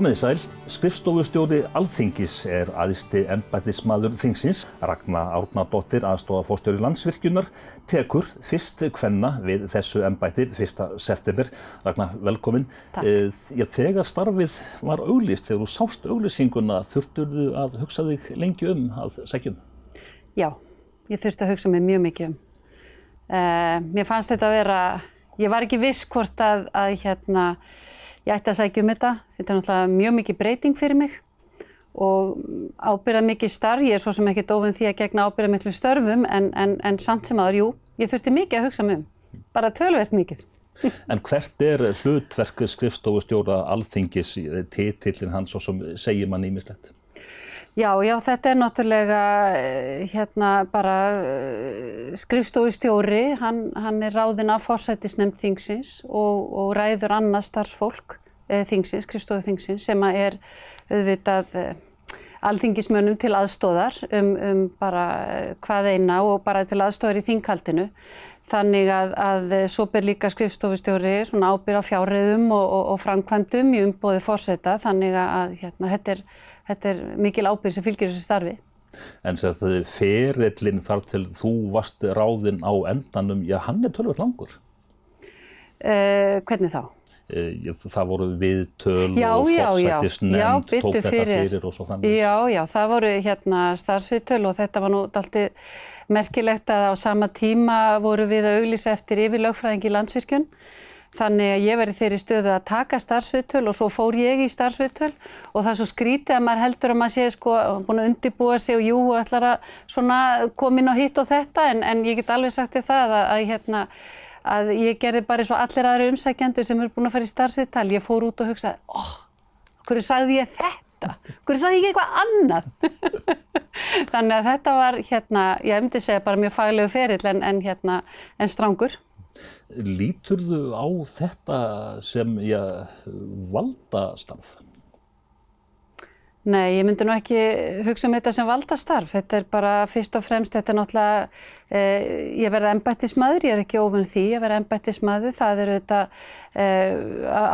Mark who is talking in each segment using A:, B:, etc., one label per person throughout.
A: Komið í sæl, skrifstofustjóri Alþingis er aðisti ennbættismadur Þingsins. Ragnar Árnardóttir, aðstofafórstjóri landsvirkjunar, tekur fyrst hvenna við þessu ennbætti 1. september. Ragnar, velkomin.
B: Takk.
A: E, þegar starfið var auglist, þegar þú sást auglýsinguna, þurfturðu að hugsa þig lengi um að segjum?
B: Já, ég þurfti að hugsa mig mjög mikið um. Uh, mér fannst þetta að vera, ég var ekki viss hvort að, að hérna, ég ætti að sækja um þetta. Þetta er náttúrulega mjög mikið breyting fyrir mig og ábyrða mikið starf. Ég er svo sem ekki dófin því að gegna ábyrða miklu störfum en, en, en samt sem aður, jú, ég þurfti mikið að hugsa mig um. Bara tölvert mikið.
A: En hvert er hlutverk skrifstofustjóra Alþingis, titillin hans og sem segir mann ímislegt?
B: Já, já, þetta er náttúrulega eh, hérna bara uh, skrifstofustjóri, hann, hann er ráðinn af fórsættisnefnd þingsins og, og ræður annað starfsfólk uh, þingsins, skrifstofu þingsins sem er auðvitað alþingismönnum til aðstóðar um, um bara hvað eina og bara til aðstóðar í þingkaldinu. Þannig að, að svo ber líka skrifstofustjóri ábyrð á fjárriðum og, og, og framkvæmdum í umbóði fórseta þannig að hérna, þetta, er, þetta er mikil ábyrð sem fylgir þessu starfi.
A: En þess að ferillin þar til þú varst ráðinn á endanum, já hann er tölvöld langur.
B: Uh, hvernig þá?
A: Uh, það voru viðtöl
B: já,
A: og fórsættisnefnd tók þetta fyrir og svo framvegis.
B: Já, já, það voru hérna starfsviðtöl og þetta var nú alltaf merkilegt að á sama tíma voru við að auglýsa eftir yfir lögfræðingi landsvirkjun. Þannig að ég verið þeirri stöðu að taka starfsviðtöl og svo fór ég í starfsviðtöl og það er svo skrítið að maður heldur að maður sé sko búin að undibúa sig og jú ætlar að svona koma inn á hitt og þetta en, en ég get alveg sagt þér það að, að hérna að ég gerði bara eins og allir aðra umsækjandur sem eru búin að fara í starfsviðtal. Ég fór út og hugsaði, óh, hverju sagði ég þetta? Hverju sagði ég eitthvað annað? Þannig að þetta var hérna, ég hefndi segja bara mjög faglegu ferill en, en hérna, en strángur.
A: Lítur þú á þetta sem já, valdastarf?
B: Nei, ég myndi nú ekki hugsa um þetta sem valdastarf. Þetta er bara fyrst og fremst, þetta er náttúrulega, eh, ég verði embættismæður, ég er ekki ofun því að vera embættismæður. Það eru þetta eh,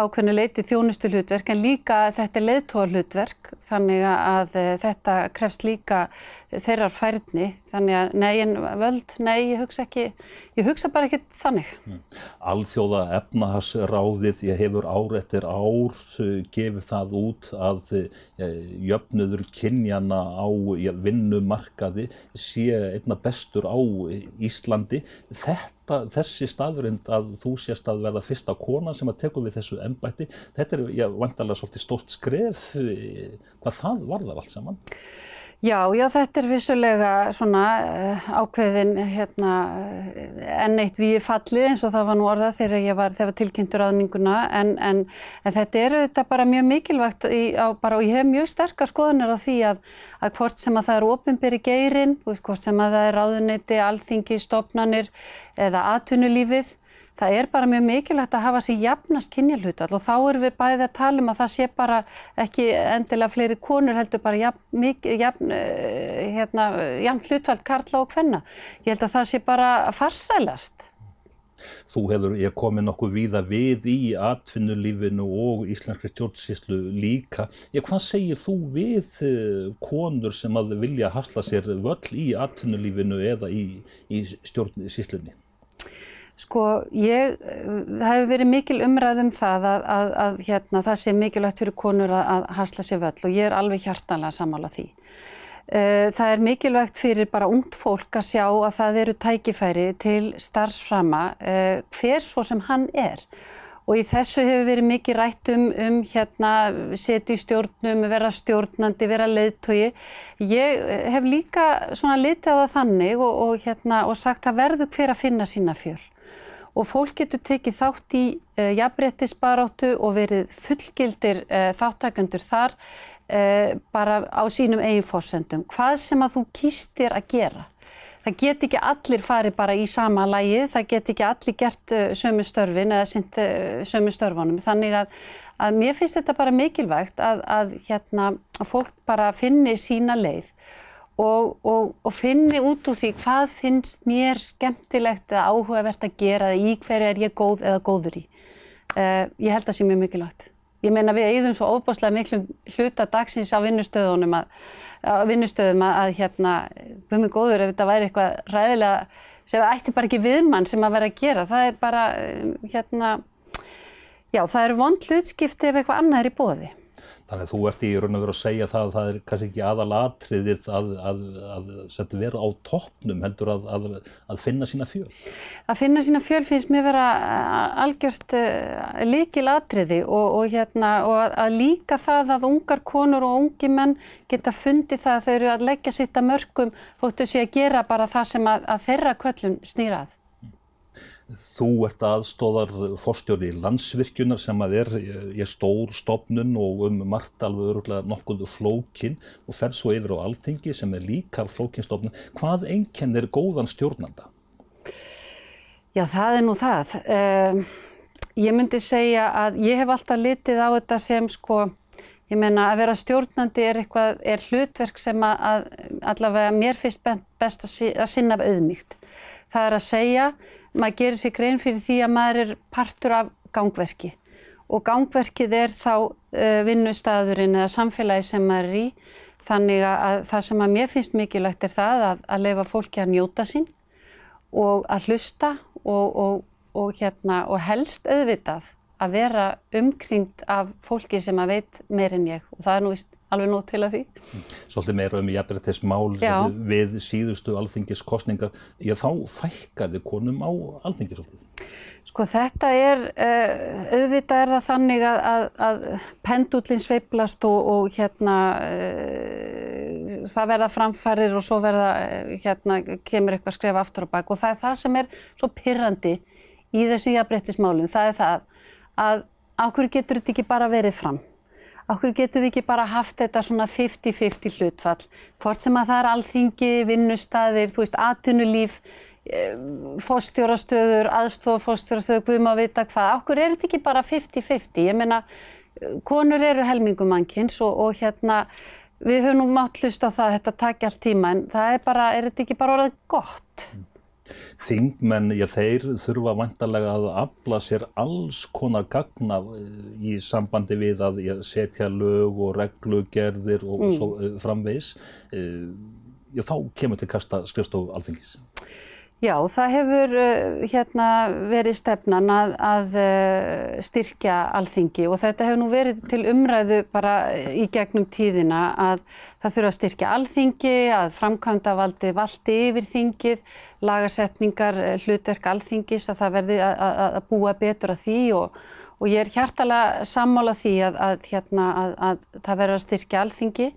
B: ákveðinu leiti þjónustu hlutverk en líka þetta er leiðtóa hlutverk þannig að eh, þetta krefst líka þeirrar færni. Þannig að nei, en völd, nei, ég hugsa ekki, ég hugsa bara ekki þannig.
A: Alþjóða efnahagsráðið, ég hefur ár eftir ár gefið það út að jöfnuður kynjana á vinnumarkaði sé einna bestur á Íslandi. Þetta, þessi staðurind að þú sést að verða fyrsta kona sem að teku við þessu embætti, þetta er já, vantarlega svolítið stórt skref, hvað það varðar allt saman?
B: Já, já, þetta er vissulega svona uh, ákveðin hérna enn eitt við fallið eins og það var nú orðað þegar ég var, þegar tilkynntur aðninguna en, en, en þetta eru þetta bara mjög mikilvægt í, á, bara, og ég hef mjög sterkar skoðanir á því að, að hvort sem að það er ofinbyrri geirin, hvort sem að það er ráðuneyti, alþingi, stopnanir eða atvinnulífið Það er bara mjög mikilvægt að hafa sér jafnast kynjalhutvall og þá erum við bæðið að tala um að það sé bara ekki endilega fleiri konur heldur bara jafn, jafn, hérna, jafn hlutvall karla og hvenna. Ég held að það sé bara farsælast.
A: Þú hefur, ég komið nokkuð víða við í atvinnulífinu og íslenskri stjórnsýslu líka. Ég, hvað segir þú við konur sem að vilja hasla sér völl í atvinnulífinu eða í, í stjórnsýslunni?
B: Sko, ég, það hefur verið mikil umræð um það að, að, að hérna, það sé mikilvægt fyrir konur að, að hasla sér völl og ég er alveg hjartanlega sammála því. Það er mikilvægt fyrir bara ungt fólk að sjá að það eru tækifæri til starfsframa hver svo sem hann er. Og í þessu hefur verið mikið rætt um, um hérna, setju í stjórnum, vera stjórnandi, vera leiðtogi. Ég hef líka litið á það þannig og, og, hérna, og sagt að verðu hver að finna sína fjöl og fólk getur tekið þátt í uh, jafnbrettisbaráttu og verið fullgildir uh, þáttakendur þar uh, bara á sínum eigin fórsendum. Hvað sem að þú kýstir að gera. Það get ekki allir farið bara í sama lægi, það get ekki allir gert sömu störfin eða sint sömu störfunum. Þannig að, að mér finnst þetta bara mikilvægt að, að, hérna, að fólk bara finni sína leið og, og, og finni út úr því hvað finnst mér skemmtilegt eða áhugavert að gera eða í hverju er ég góð eða góður í. Uh, ég held að það sé mjög mikilvægt. ég meina við eigðum svo óbáslega miklum hluta dagsins á vinnustöðunum að, á vinnustöðum að, að hérna, við erum góður ef þetta væri eitthvað ræðilega sem ætti bara ekki viðmann sem að vera að gera, það er bara, hérna, já það eru vond hlutskipti ef eitthvað annað er í bóði.
A: Þannig að þú ert í raun og veru að segja það að það er kannski ekki aðalatriðið að, að, að, að vera á toppnum heldur að finna sína fjöl.
B: Að finna sína fjöl finnst mér vera algjört uh, líkil atriði og, og, hérna, og að líka það að ungar konur og ungi menn geta fundið það að þau eru að leggja sitt að mörgum þóttu sé að gera bara það sem að þeirra köllum snýrað.
A: Þú ert aðstóðar fórstjóri landsvirkjunar sem að er, er stór stopnun og um margt alveg öruglega nokkuð flókin og fer svo yfir á alþingi sem er líka flókinstopnun. Hvað einkenn er góðan stjórnanda?
B: Já, það er nú það. Um, ég myndi segja að ég hef alltaf litið á þetta sem sko, ég menna að vera stjórnandi er, eitthvað, er hlutverk sem að, að allavega mér finnst best að sinna af auðmygt. Það er að segja maður gerir sér grein fyrir því að maður er partur af gangverki. Og gangverkið er þá uh, vinnustæðurinn eða samfélagi sem maður er í. Þannig að það sem að mér finnst mikilvægt er það að, að leifa fólki að njóta sín og að hlusta og, og, og, hérna, og helst auðvitað að vera umkringt af fólki sem að veit meir en ég. Og það er nú vist alveg nóg til að því.
A: Svolítið meira um jafnbrettismál við síðustu alþingiskostningar. Ég þá fækkaði konum á alþingi svolítið.
B: Sko þetta er, uh, auðvitað er það þannig að, að, að pendullin sveiplast og, og hérna uh, það verða framfærir og svo verða, uh, hérna kemur eitthvað skref aftur og bak og það er það sem er svo pyrrandi í þessu jafnbrettismálum. Það er það að áhverju getur þetta ekki bara verið fram? Áhverju getur við ekki bara haft þetta svona 50-50 hlutfall? Hvort sem að það er alþingi, vinnustæðir, þú veist, atvinnulíf, eh, fóstjórastöður, aðstofafóstjórastöður, guðum að vita hvað. Áhverju er þetta ekki bara 50-50? Ég meina, konur eru helmingumankins og, og hérna, við höfum nú mátt hlusta á það að þetta takja allt tíma en það er bara, er þetta ekki bara orðið gott?
A: Þingmenn, já þeir þurfa vantarlega að afla sér alls konar gagna eh, í sambandi við að já, setja lög og reglugerðir og mm. svo uh, framvegs. Uh, já þá kemur til kasta skrifstofu alþingis.
B: Já, það hefur uh, hérna, verið stefnan að, að uh, styrkja alþingi og þetta hefur nú verið til umræðu bara í gegnum tíðina að það þurfa að styrkja alþingi, að framkvæmda valdi valdi yfir þingið, lagasetningar, uh, hlutverk alþingis, að það verði að, að búa betur að því og, og ég er hjartalega sammála því að, hérna, að það verður að styrkja alþingi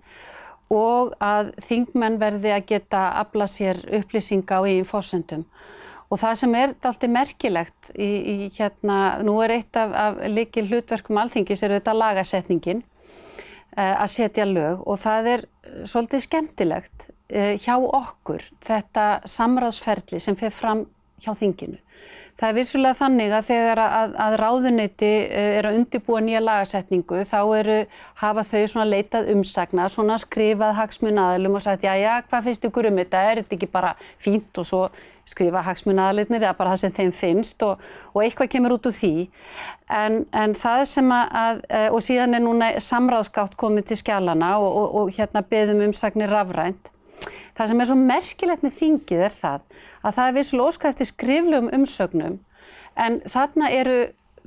B: og að þingmenn verði að geta afla sér upplýsinga á eigin fósendum. Og það sem er alltaf merkilegt í, í hérna, nú er eitt af, af likil hlutverkum alþingis er auðvitað lagasetningin uh, að setja lög og það er svolítið skemmtilegt uh, hjá okkur þetta samráðsferli sem fer fram hjá þinginu. Það er vissulega þannig að þegar að, að ráðuneyti eh, er að undibúa nýja lagasetningu þá eru, hafa þau svona leitað umsagna, svona skrifað hagsmunaðalum og sagt já já hvað finnst ykkur um þetta, er þetta ekki bara fínt og svo skrifa hagsmunaðalinnir eða bara það sem þeim finnst og, og eitthvað kemur út úr því. En, en það sem að, eh, og síðan er núna samráðskátt komið til skjálana og, og, og hérna beðum umsagnir rafrænt. Það sem er svo merkilegt með þingið er það að það er vissulega óskæft til skriflegum umsögnum en þarna eru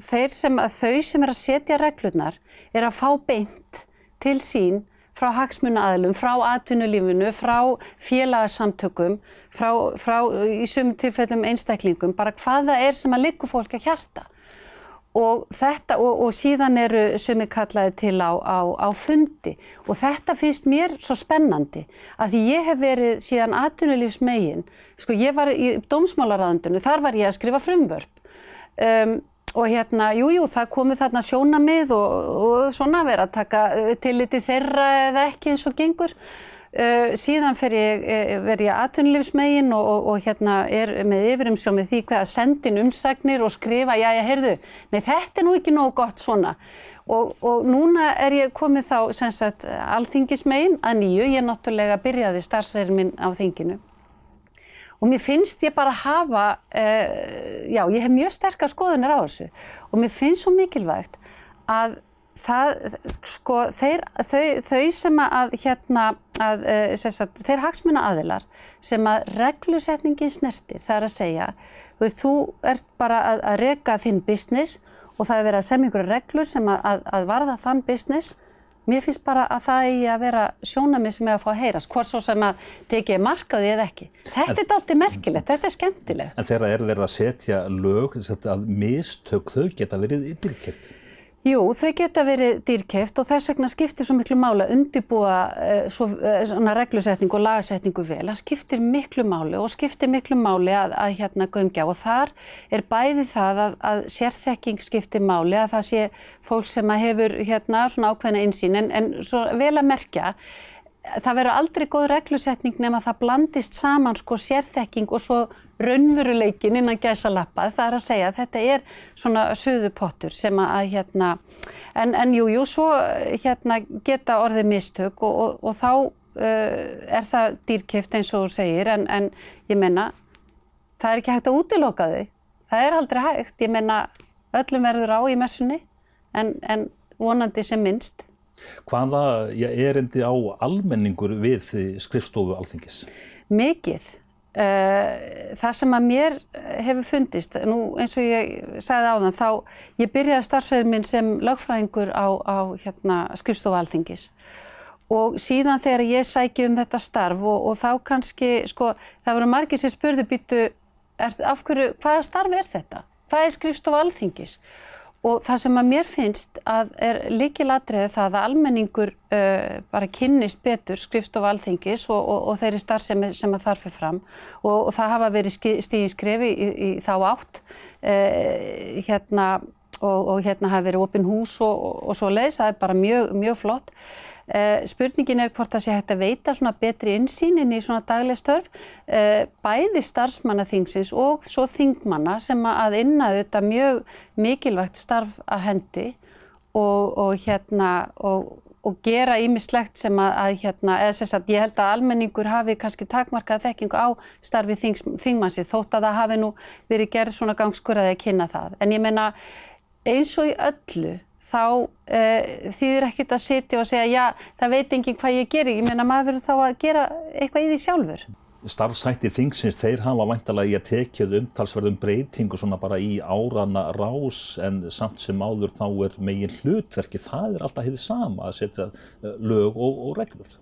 B: þeir sem að þau sem er að setja reglurnar er að fá beint til sín frá hagsmunaaðlum, frá atvinnulífinu, frá félagsamtökum, frá, frá í sumum tilfellum einstaklingum, bara hvaða er sem að liggja fólk að hjarta. Og, þetta, og, og síðan eru sumi kallaði til á, á, á fundi. Og þetta finnst mér svo spennandi að því ég hef verið síðan aðtunulífsmegin, sko ég var í dómsmálaræðandunum, þar var ég að skrifa frumvörp. Um, og hérna, jújú, jú, það komu þarna sjónamið og, og svona verið að taka tilliti þeirra eða ekki eins og gengur Uh, síðan eh, verð ég aðtunlifsmegin og, og, og hérna er með yfirumsjómið því hvað að sendin umsagnir og skrifa, já, já, heyrðu, nei, þetta er nú ekki nógu gott svona. Og, og núna er ég komið þá, sem sagt, alþingismegin að nýju, ég náttúrulega byrjaði starfsverðin minn á þinginu. Og mér finnst ég bara hafa, uh, já, ég hef mjög sterkar skoðunar á þessu og mér finnst svo mikilvægt að það, sko, þeir, þau, þau sem að, hérna, að, uh, sagt, þeir hagsmuna aðilar sem að reglusetningin snertir, það er að segja, þú veist, þú ert bara að, að reka þinn business og það er verið að semja ykkur reglur sem að, að varða þann business Mér finnst bara að það eigi að vera sjónamið sem er að fá að heyrast, hvort svo sem að tekið markaði eða ekki. Þetta er alltaf merkilegt, þetta er skemmtilegt.
A: En þegar er verið að setja lög, að mistök þau geta verið yfirkjöpt?
B: Jú, þau geta verið dýrkeft og þess vegna skiptir svo miklu máli að undibúa uh, svo, uh, svona reglusetningu og lagasetningu vel. Það skiptir miklu máli og skiptir miklu máli að, að hérna gömgja og þar er bæði það að, að sérþekking skiptir máli að það sé fólk sem hefur hérna svona ákveðna einsýn en, en svo vel að merkja það verður aldrei góð reglusetning nema það blandist saman sko sérþekking og svo raunveruleikin innan gæsa lappað. Það er að segja að þetta er svona söðu pottur sem að hérna, en, en jú, jú, svo hérna geta orðið mistök og, og, og þá uh, er það dýrkift eins og þú segir en, en ég menna það er ekki hægt að útiloka þau. Það er aldrei hægt, ég menna öllum verður á í messunni en, en vonandi sem minnst.
A: Hvaða erindi á almenningur við skrifstofu alþingis?
B: Mikið. Eh, það sem að mér hefur fundist, nú eins og ég sagði á þann, þá ég byrjaði starfsverðin minn sem lögfræðingur á, á hérna, skrifstofu alþingis og síðan þegar ég sæki um þetta starf og, og þá kannski, sko, það voru margir sem spurði býtu, af hverju, hvaða starf er þetta? Hvað er skrifstofu alþingis? Og það sem að mér finnst að er líkilatriði það að almenningur uh, bara kynnist betur skrifstof alþingis og, og, og þeirri starf sem, að þarf fyrir fram. Og, og það hafa verið stíðin skrefi í, í þá átt. Uh, hérna, og hérna hafa verið opin hús og svo leiðis, það er bara mjög, mjög flott. Uh, spurningin er hvort það sé hægt að veita svona betri insýn inn í svona dagleg störf uh, bæði starfsmannaþingsins og svo þingmanna sem að innaðu þetta mjög mikilvægt starf að hendi og, og hérna og, og gera ímislegt sem að, að hérna, eða sem sagt ég held að almenningur hafi kannski takmarkað þekkingu á starfi þings, þingmannsið þótt að það hafi nú verið gerð svona gangskurðaði að kynna það en ég menna eins og í öllu þá uh, þýðir ekkert að sitja og segja já, það veit enginn hvað ég gerir. Ég meina maður verður þá að gera eitthvað í því sjálfur.
A: Starfsætti þingsins, þeir hafa vantalega í að tekið umtalsverðum breytingu svona bara í árana rás en samt sem áður þá er megin hlutverki, það er alltaf hefðið sama að setja eh, lög og, og reglur.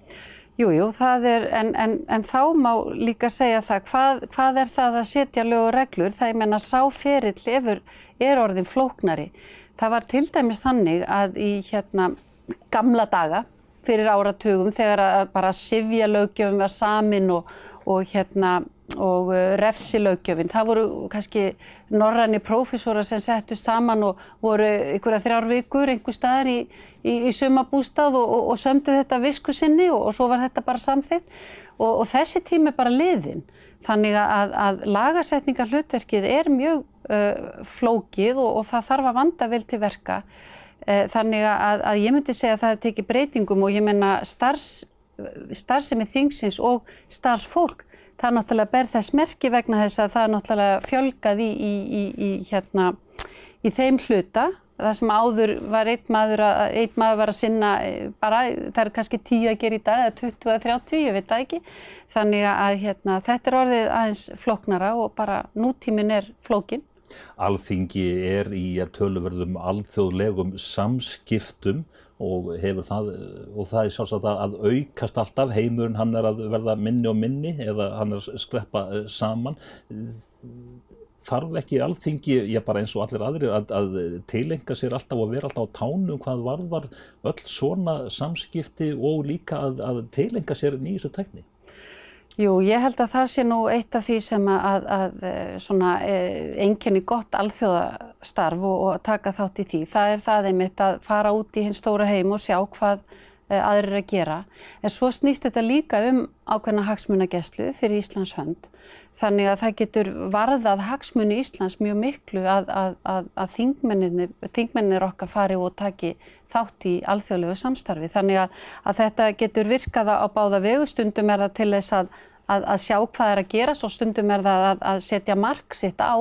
B: Jújú, er, en, en, en þá má líka segja það, hvað, hvað er það að setja lög og reglur? Það ég menna sáferill efur er orðin flóknari. Það var til dæmis þannig að í hérna gamla daga fyrir áratugum þegar bara sifja lögjöfum var samin og, og hérna og uh, refsilögjöfin. Það voru kannski norræni prófessóra sem settu saman og voru ykkur að þrjár vikur einhver staðar í, í, í sumabústað og, og, og sömdu þetta visku sinni og svo var þetta bara samþitt og þessi tími bara liðin. Þannig að, að lagasetningar hlutverkið er mjög uh, flókið og, og það þarf að vanda vel til verka. Uh, þannig að, að ég myndi segja að það tekir breytingum og ég menna starfs, starfsemi þingsins og starfsfólk það náttúrulega ber þess merki vegna þess að það náttúrulega fjölgað í, í, í, í hérna, þeim hluta það sem áður var einn maður að, einn maður var að sinna eh, bara, það er kannski tíu að gera í dag eða 20 eða 30, ég veit það ekki. Þannig að hérna, þetta er orðið aðeins flóknara og bara nútímin er flókin.
A: Alþingi er í töluverðum alþjóðlegum samskiptum og hefur það, og það er sjálfsagt að aukast alltaf, heimurinn hann er að verða minni og minni eða hann er að skreppa eh, saman. Þarf ekki alþingi, ég bara eins og allir aðrir, að, að tilenga sér alltaf og vera alltaf á tánum hvað varðar öll svona samskipti og líka að, að tilenga sér nýjustu tekni?
B: Jú, ég held að það sé nú eitt af því sem að, að eh, svona eh, einkenni gott alþjóðastarf og, og taka þátt í því. Það er það einmitt að fara út í hinn stóra heim og sjá hvað Eh, aðrir að gera. En svo snýst þetta líka um ákveðna hagsmunageslu fyrir Íslands hönd. Þannig að það getur varðað hagsmuni Íslands mjög miklu að, að, að, að þingmennir okkar fari og taki þátt í alþjóðlegu samstarfi. Þannig að þetta getur virkað á báða vegu. Stundum er það til þess að sjá hvað er að gera, svo stundum er það að setja mark sitt á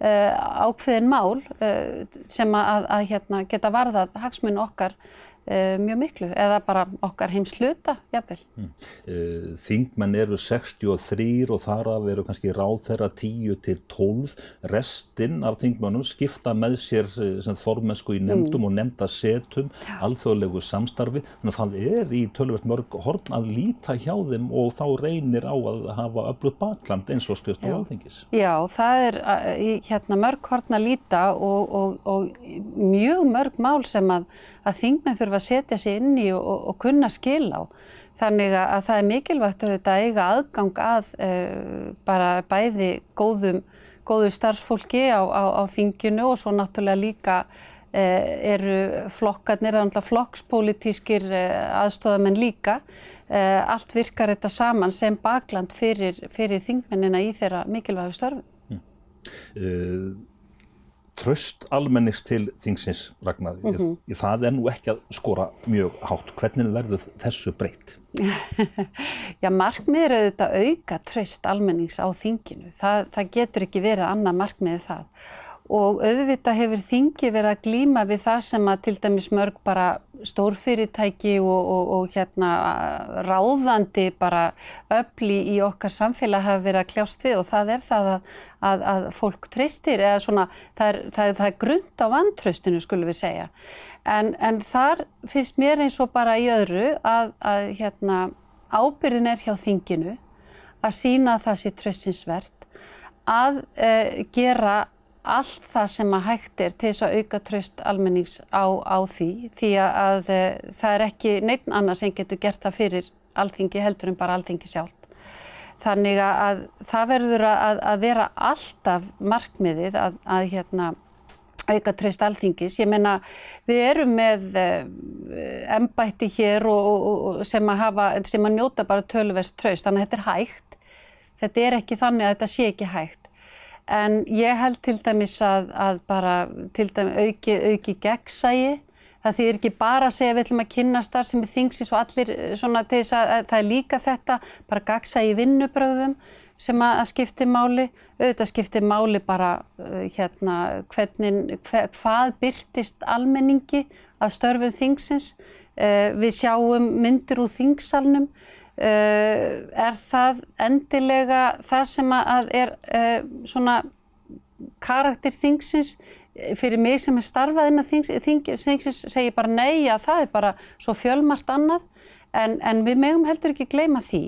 B: ákveðin mál sem að, að hérna, geta varðað hagsmun okkar uh, mjög miklu eða bara okkar heims hluta, jáfnvel. Mm.
A: Uh, þingmenn eru 63 og þar af eru kannski ráð þeirra 10 til 12. Restinn af þingmennum skipta með sér eh, formensku í nefndum mm. og nefndasetum, alþjóðlegu samstarfi. Þannig að það er í tölvert mörg horn að líta hjá þeim og þá reynir á að hafa öllu bakland eins og skrifst á alþingis.
B: Já, það er hérna, mörg horn að líta og, og, og mjög mörg mál sem að, að þingmenn þurfa að setja sér inn í og, og, og kunna skil á. Þannig að það er mikilvægt að þetta eiga aðgang að uh, bara bæði góðum, góðu starfsfólki á, á, á þinginu og svo náttúrulega líka uh, eru flokkarnir, er náttúrulega flokkspolítískir uh, eh, aðstofamenn líka. Allt virkar þetta saman sem bakland fyrir, fyrir þingmennina í þeirra mikilvægu störfum. Mm
A: tröst almennist til þingsins Ragnar, mm -hmm. ég, það er nú ekki að skora mjög hátt. Hvernig verður þessu breytt?
B: Já, markmið er auðvitað auka tröst almennings á þinginu. Það, það getur ekki verið annað markmiðið það og auðvitað hefur þingi verið að glýma við það sem að til dæmis mörg bara stórfyrirtæki og, og, og hérna ráðandi bara öfli í okkar samfélag hafa verið að kljást við. Og það er það að, að, að fólk treystir eða svona það er, það, það er grund á vantraustinu skulum við segja. En, en þar finnst mér eins og bara í öðru að, að hérna ábyrðin er hjá þinginu að sína það sér tröstinsvert að e, gera allt það sem að hægt er til þess að auka tröst almennings á, á því því að, eh, það er ekki neitt annað sem getur gert það fyrir alþingi heldur en bara alþingi sjálf. Þannig að það verður að, að vera alltaf markmiðið að, að hérna, auka tröst alþingis. Ég menna við erum með embætti eh, hér og, og, og sem, að hafa, sem að njóta bara tölverst tröst þannig að þetta er hægt. Þetta er ekki þannig að þetta sé ekki hægt. En ég held til dæmis að, að bara dæmis auki, auki gegnsægi. Það þýðir ekki bara að segja við ætlum að kynna starf sem er þingsins og allir eh, svona til þess að, að það er líka þetta, bara gegnsægi vinnubröðum sem að, að skipti máli. Auðvitað skipti máli bara uh, hérna hvernig, hver, hvað byrtist almenningi af störfum þingsins. Uh, við sjáum myndir úr þingsalnum. Uh, er það endilega það sem að er uh, svona karakter þingsins fyrir mig sem er starfað inn að þings, þingsins segir bara nei að það er bara svo fjölmart annað. En, en við megum heldur ekki gleyma því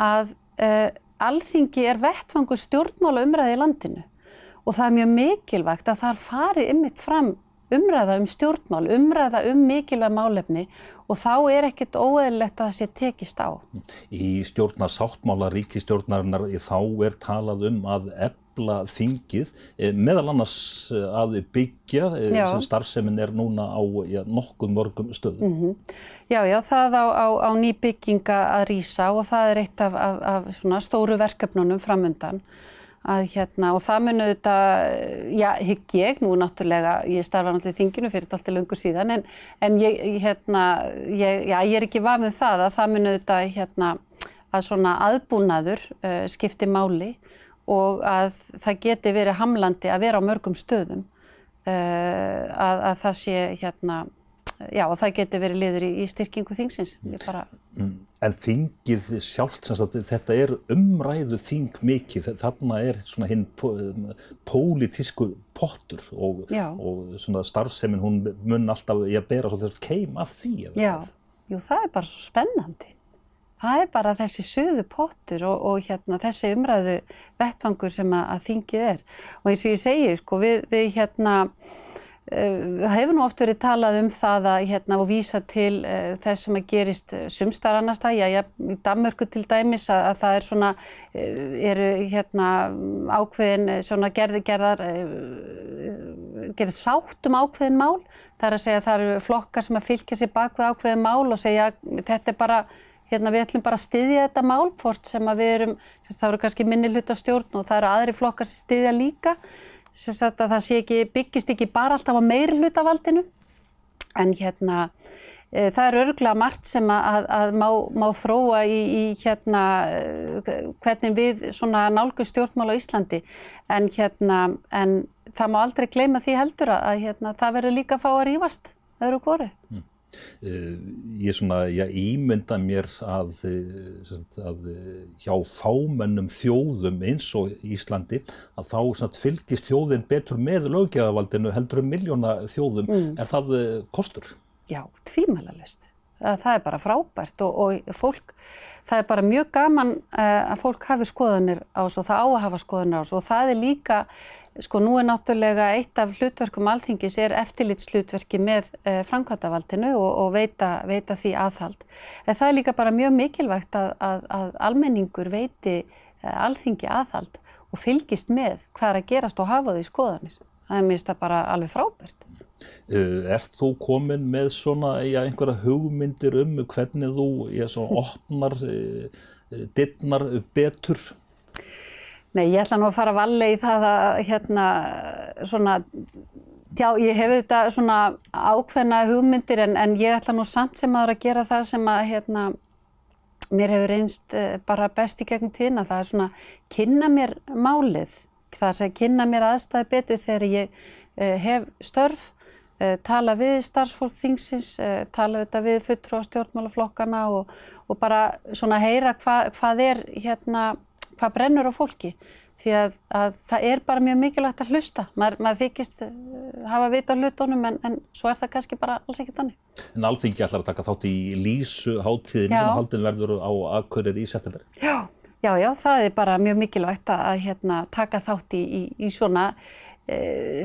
B: að uh, alþingi er vettfangur stjórnmála umræði í landinu. Og það er mjög mikilvægt að það fari ymmit fram umræða um stjórnmál, umræða um mikilvæg málefni og þá er ekkert óeðlilegt að það sé tekist á.
A: Í stjórnarsáttmála ríkistjórnarinnar þá er talað um að efla þingið eh, meðal annars eh, að byggja eh, já. sem starfseminn er núna á já, nokkuð mörgum stöðum. Mm -hmm.
B: Já, já, það á, á, á ný bygginga að rýsa og það er eitt af, af, af stóru verkefnunum framundan að hérna og það munu þetta, já, hygg ég nú náttúrulega, ég starfa náttúrulega í þinginu fyrir alltaf lungu síðan en, en ég, hérna, ég, já, ég er ekki vafið um það að það munu þetta, hérna, að svona aðbúnaður uh, skipti máli og að það geti verið hamlandi að vera á mörgum stöðum uh, að, að það sé, hérna, já, og það geti verið liður í, í styrkingu þingsins. Bara...
A: Mm. En þingið sjálft, þetta er umræðu þing mikið, þarna er svona hinn pólitísku pottur og, og svona starfseminn hún mun alltaf í að bera svolítið keim af því.
B: Já, jú það er bara svo spennandi. Það er bara þessi söðu pottur og, og hérna, þessi umræðu vettfangur sem að, að þingið er. Og eins og ég segi, sko, við, við hérna, Það uh, hefur nú oft verið talað um það að hérna vísa til uh, þess sem að gerist sumstar annars það, já, já, í Danmörku til dæmis að, að það er svona, uh, eru hérna ákveðin svona gerði gerðar, uh, gerði sátt um ákveðin mál, það er að segja að það eru flokkar sem að fylgja sér bak við ákveðin mál og segja þetta er bara, hérna við ætlum bara að styðja þetta mál, hvort sem að við erum, það eru kannski minni hlut á stjórn og það eru aðri flokkar sem styðja líka að það ekki, byggist ekki bara alltaf á meiri hlutavaldinu en hérna e, það er örgulega margt sem að, að má, má þróa í, í hérna hvernig við nálgu stjórnmál á Íslandi en hérna en það má aldrei gleyma því heldur að hérna það verður líka að fá að rýfast öðru kóru. Mm.
A: Eh, ég svona, ég ímynda mér að, eh, að eh, hjá fámennum þjóðum eins og Íslandi að þá svona, fylgist þjóðin betur með lögjafaldinu heldur um miljóna þjóðum. Mm. Er það kostur?
B: Já, tvímælalust. Það er bara frábært og, og fólk, það er bara mjög gaman að fólk hafi skoðanir á þessu og það á að hafa skoðanir á þessu og það er líka Sko nú er náttúrulega eitt af hlutverkum alþingis er eftirlitslutverki með eh, framkvæmtavaldinu og, og veita, veita því aðhald. En það er líka bara mjög mikilvægt að, að, að almenningur veiti eh, alþingi aðhald og fylgist með hvað er að gerast og hafa því skoðanir. Það er minnst að bara alveg frábært.
A: Uh, er þú komin með svona ja, einhverja hugmyndir um hvernig þú ja, opnar dittnar betur?
B: Nei, ég ætla nú að fara að valle í það að hérna svona, já ég hef auðvitað svona ákveðna hugmyndir en, en ég ætla nú samt sem aður að gera það sem að hérna mér hefur reynst eh, bara best í gegnum tína, það er svona kynna mér málið, það er kynna mér aðstæði betur þegar ég uh, hef störf, uh, tala við starfsfólk þingsins, tala auðvitað við fulltrú á stjórnmálaflokkana og, og bara svona heyra hva, hvað er hérna hvað brennur á fólki því að, að það er bara mjög mikilvægt að hlusta. Maður, maður þykist uh, hafa vita á hlutunum en, en svo er það kannski bara alls ekki þannig.
A: En alþingi ætlar að taka þátt í lísu háttíðin sem haldin verður á aðkaurir í september?
B: Já, já, já, það er bara mjög mikilvægt að, að hérna, taka þátt í, í, í svona e,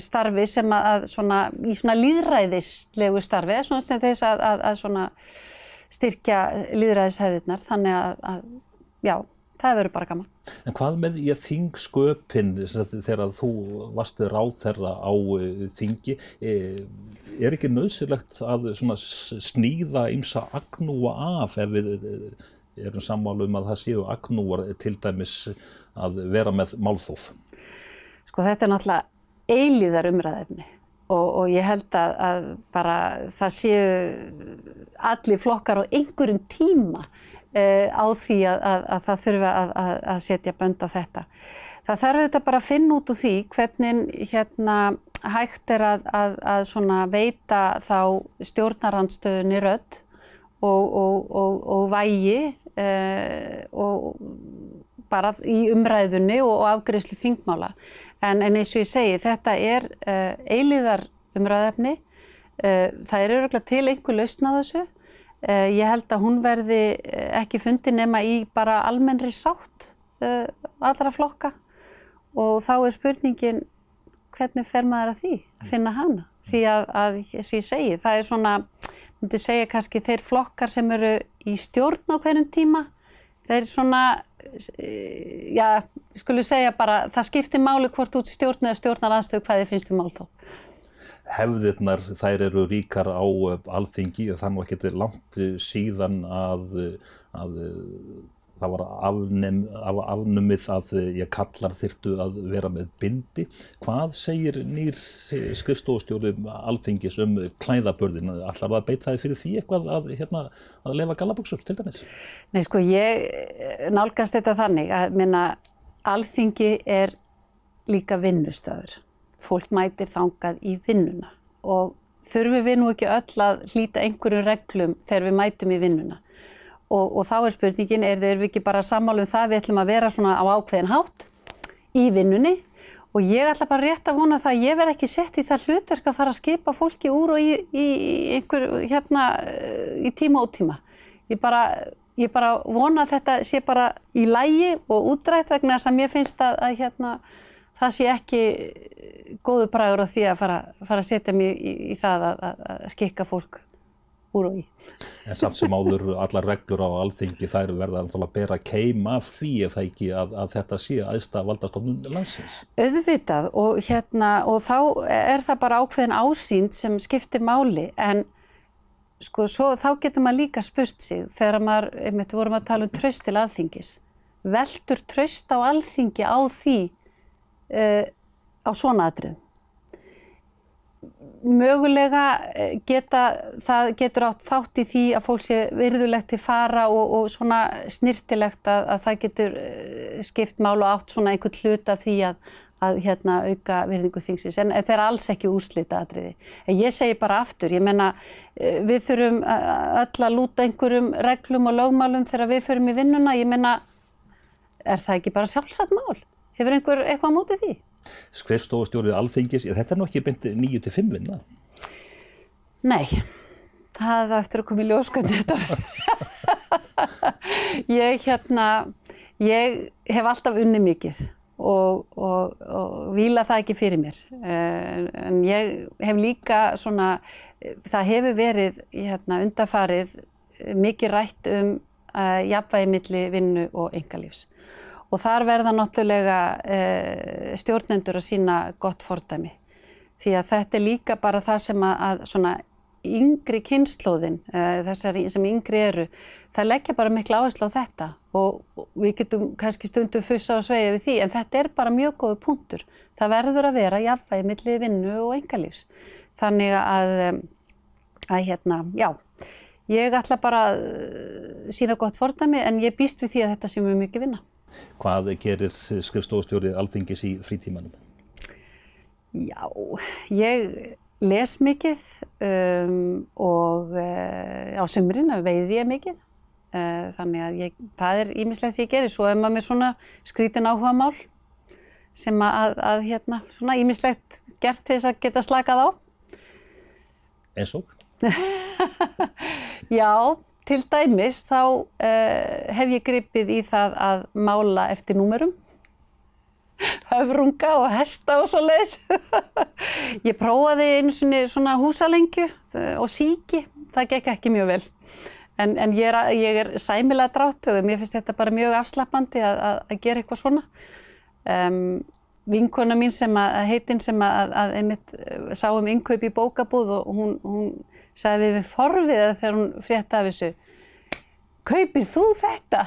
B: starfi sem að svona, í svona líðræðislegu starfi, svona sem þess að, að svona styrkja líðræðishæðirnar, þannig að, já, það verður bara gaman.
A: En hvað með ég þingsköpinn þegar þú varstu ráð þeirra á uh, þingi, e, er ekki nöðsilegt að sníða ymsa agnúa af ef við e, erum sammálu um að það séu agnúar til dæmis að vera með málþóf?
B: Sko þetta er náttúrulega eilíðar umræðefni og, og ég held að, að bara það séu allir flokkar á einhverjum tíma á því að, að, að það þurfa að setja bönd á þetta. Það þarf auðvitað bara að finna út úr því hvernig hérna hægt er að veita þá stjórnarandstöðunni rödd og, og, og, og vægi uh, og bara í umræðunni og afgriðslu þingmála. En, en eins og ég segi, þetta er uh, eiliðar umræðefni. Uh, það er öruglega til einhver lausn á þessu ég held að hún verði eh, ekki fundi nema í bara almennri sátt uh, allra flokka. Og þá er spurningin hvernig fer maður að því að finna hana? Því að, að eins og ég segi, það er svona, myndi segja kannski þeir flokkar sem eru í stjórn á hverjum tíma, þeir svona, já, skulum segja bara, það skiptir máli hvort út stjórn eða stjórnar aðstöðu hvað þið finnst um mál þó
A: hefðirnar þær eru ríkar á eh, alþingi þannig að er langt eh, síðan að, eh, að það var afnum, af, afnumið að ég kallar þyrtu að vera með bindi. Hvað segir nýr skrifstofustjóri alþingis um klæðabörðin? Allar það beita það fyrir því eitthvað að, hérna, að lefa galaböksur til dæmis?
B: Nei sko ég nálgast þetta þannig að minna alþingi er líka vinnustöður fólk mætir þangað í vinnuna. Og þurfum við nú ekki öll að hlýta einhverjum reglum þegar við mætum í vinnuna? Og, og þá er spurningin, er þau ekki bara sammálum það við ætlum að vera svona á ákveðin hátt í vinnunni? Og ég ætla bara rétt að vona það að ég verð ekki sett í það hlutverk að fara að skipa fólki úr og í, í einhver hérna í tíma og tíma. Ég bara, ég bara vona að þetta sé bara í lægi og útrætt vegna að mér finnst að, að hérna það sé ekki góðu bragur á því að fara, fara að setja mig í, í það að, að skikka fólk úr og í.
A: En samt sem áður allar reglur á alþingi þær verða að bera keima því að það ekki að, að þetta sé aðstæða valdastofnun landsins.
B: Auðvitað og, hérna, og þá er það bara ákveðin ásýnd sem skiptir máli en sko svo, þá getur maður líka spurt sig þegar maður, einmitt vorum að tala um tröst til alþingis. Veldur tröst á alþingi á því uh, á svona aðrið. mögulega eh, geta, það getur átt þátt í því að fólk sé virðulegt til fara og, og svona snirtilegt að, að það getur eh, skipt mál og átt svona einhvern hlut af því að, að hérna auka virðingu þingsins en það er alls ekki úrslita aðriði. En ég segi bara aftur, ég menna við þurfum öll að lúta einhverjum reglum og lögmálum þegar við förum í vinnuna, ég menna er það ekki bara sjálfsagt mál? Hefur einhver eitthvað á mótið því?
A: Skrifstofustjórið alþingis, þetta er nú ekki beint 9-5 vinna?
B: Nei, það er eftir að koma í ljóskunni þetta. ég hérna, ég hef alltaf unni mikið og, og, og vila það ekki fyrir mér. Eh, en ég hef líka svona, það hefur verið hérna, undafarið mikið rætt um uh, jafnvægi milli vinnu og engalífs. Og þar verða náttúrulega uh, stjórnendur að sína gott fordæmi. Því að þetta er líka bara það sem að, að yngri kynnslóðin, uh, þessar sem yngri eru, það leggja bara miklu áherslu á þetta og, og við getum kannski stundum fussa og sveia við því en þetta er bara mjög góðu punktur. Það verður að vera jafnvægi milli vinnu og engalífs. Þannig að, að hérna, já, ég ætla bara að sína gott fordæmi en ég býst við því að þetta sé mjög mikið vinna.
A: Hvað gerir skrifstofustjórið alþingis í frítímanum?
B: Já, ég les mikið um, og uh, á sömurinn veiði ég mikið. Uh, þannig að ég, það er ímislegt ég gerir. Svo er maður með svona skrítin áhuga mál sem að, að hérna, svona ímislegt gert til þess að geta slakað á.
A: Eins og?
B: Já, til dæmis þá uh, hef ég gripið í það að mála eftir númerum höfrunga og hesta og svo leiðis. ég prófaði einu svona húsalengju og síki, það gekk ekki mjög vel. En, en ég, er, ég er sæmilega dráttögu, mér finnst þetta bara mjög afslappandi að, að, að gera eitthvað svona. Um, vinkona mín sem að heitinn sem að, að einmitt sáum innkaup í bókabúð og hún, hún sagði við forviða þegar hún frétta af þessu kaupir þú þetta?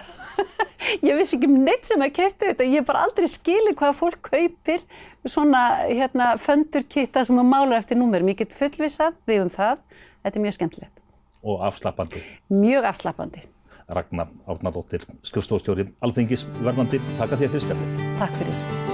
B: ég vissi ekki um neitt sem að kæfti þetta, ég hef bara aldrei skilið hvað fólk kaupir svona hérna föndurkitta sem að mála eftir númerum. Ég get fullvisað því um það, þetta er mjög skemmtilegt.
A: Og afslappandi?
B: Mjög afslappandi.
A: Ragnar Árnardóttir, skrifstofstjóri Alþingis, verðandi, taka þér fyrir spjallið.
B: Takk fyrir.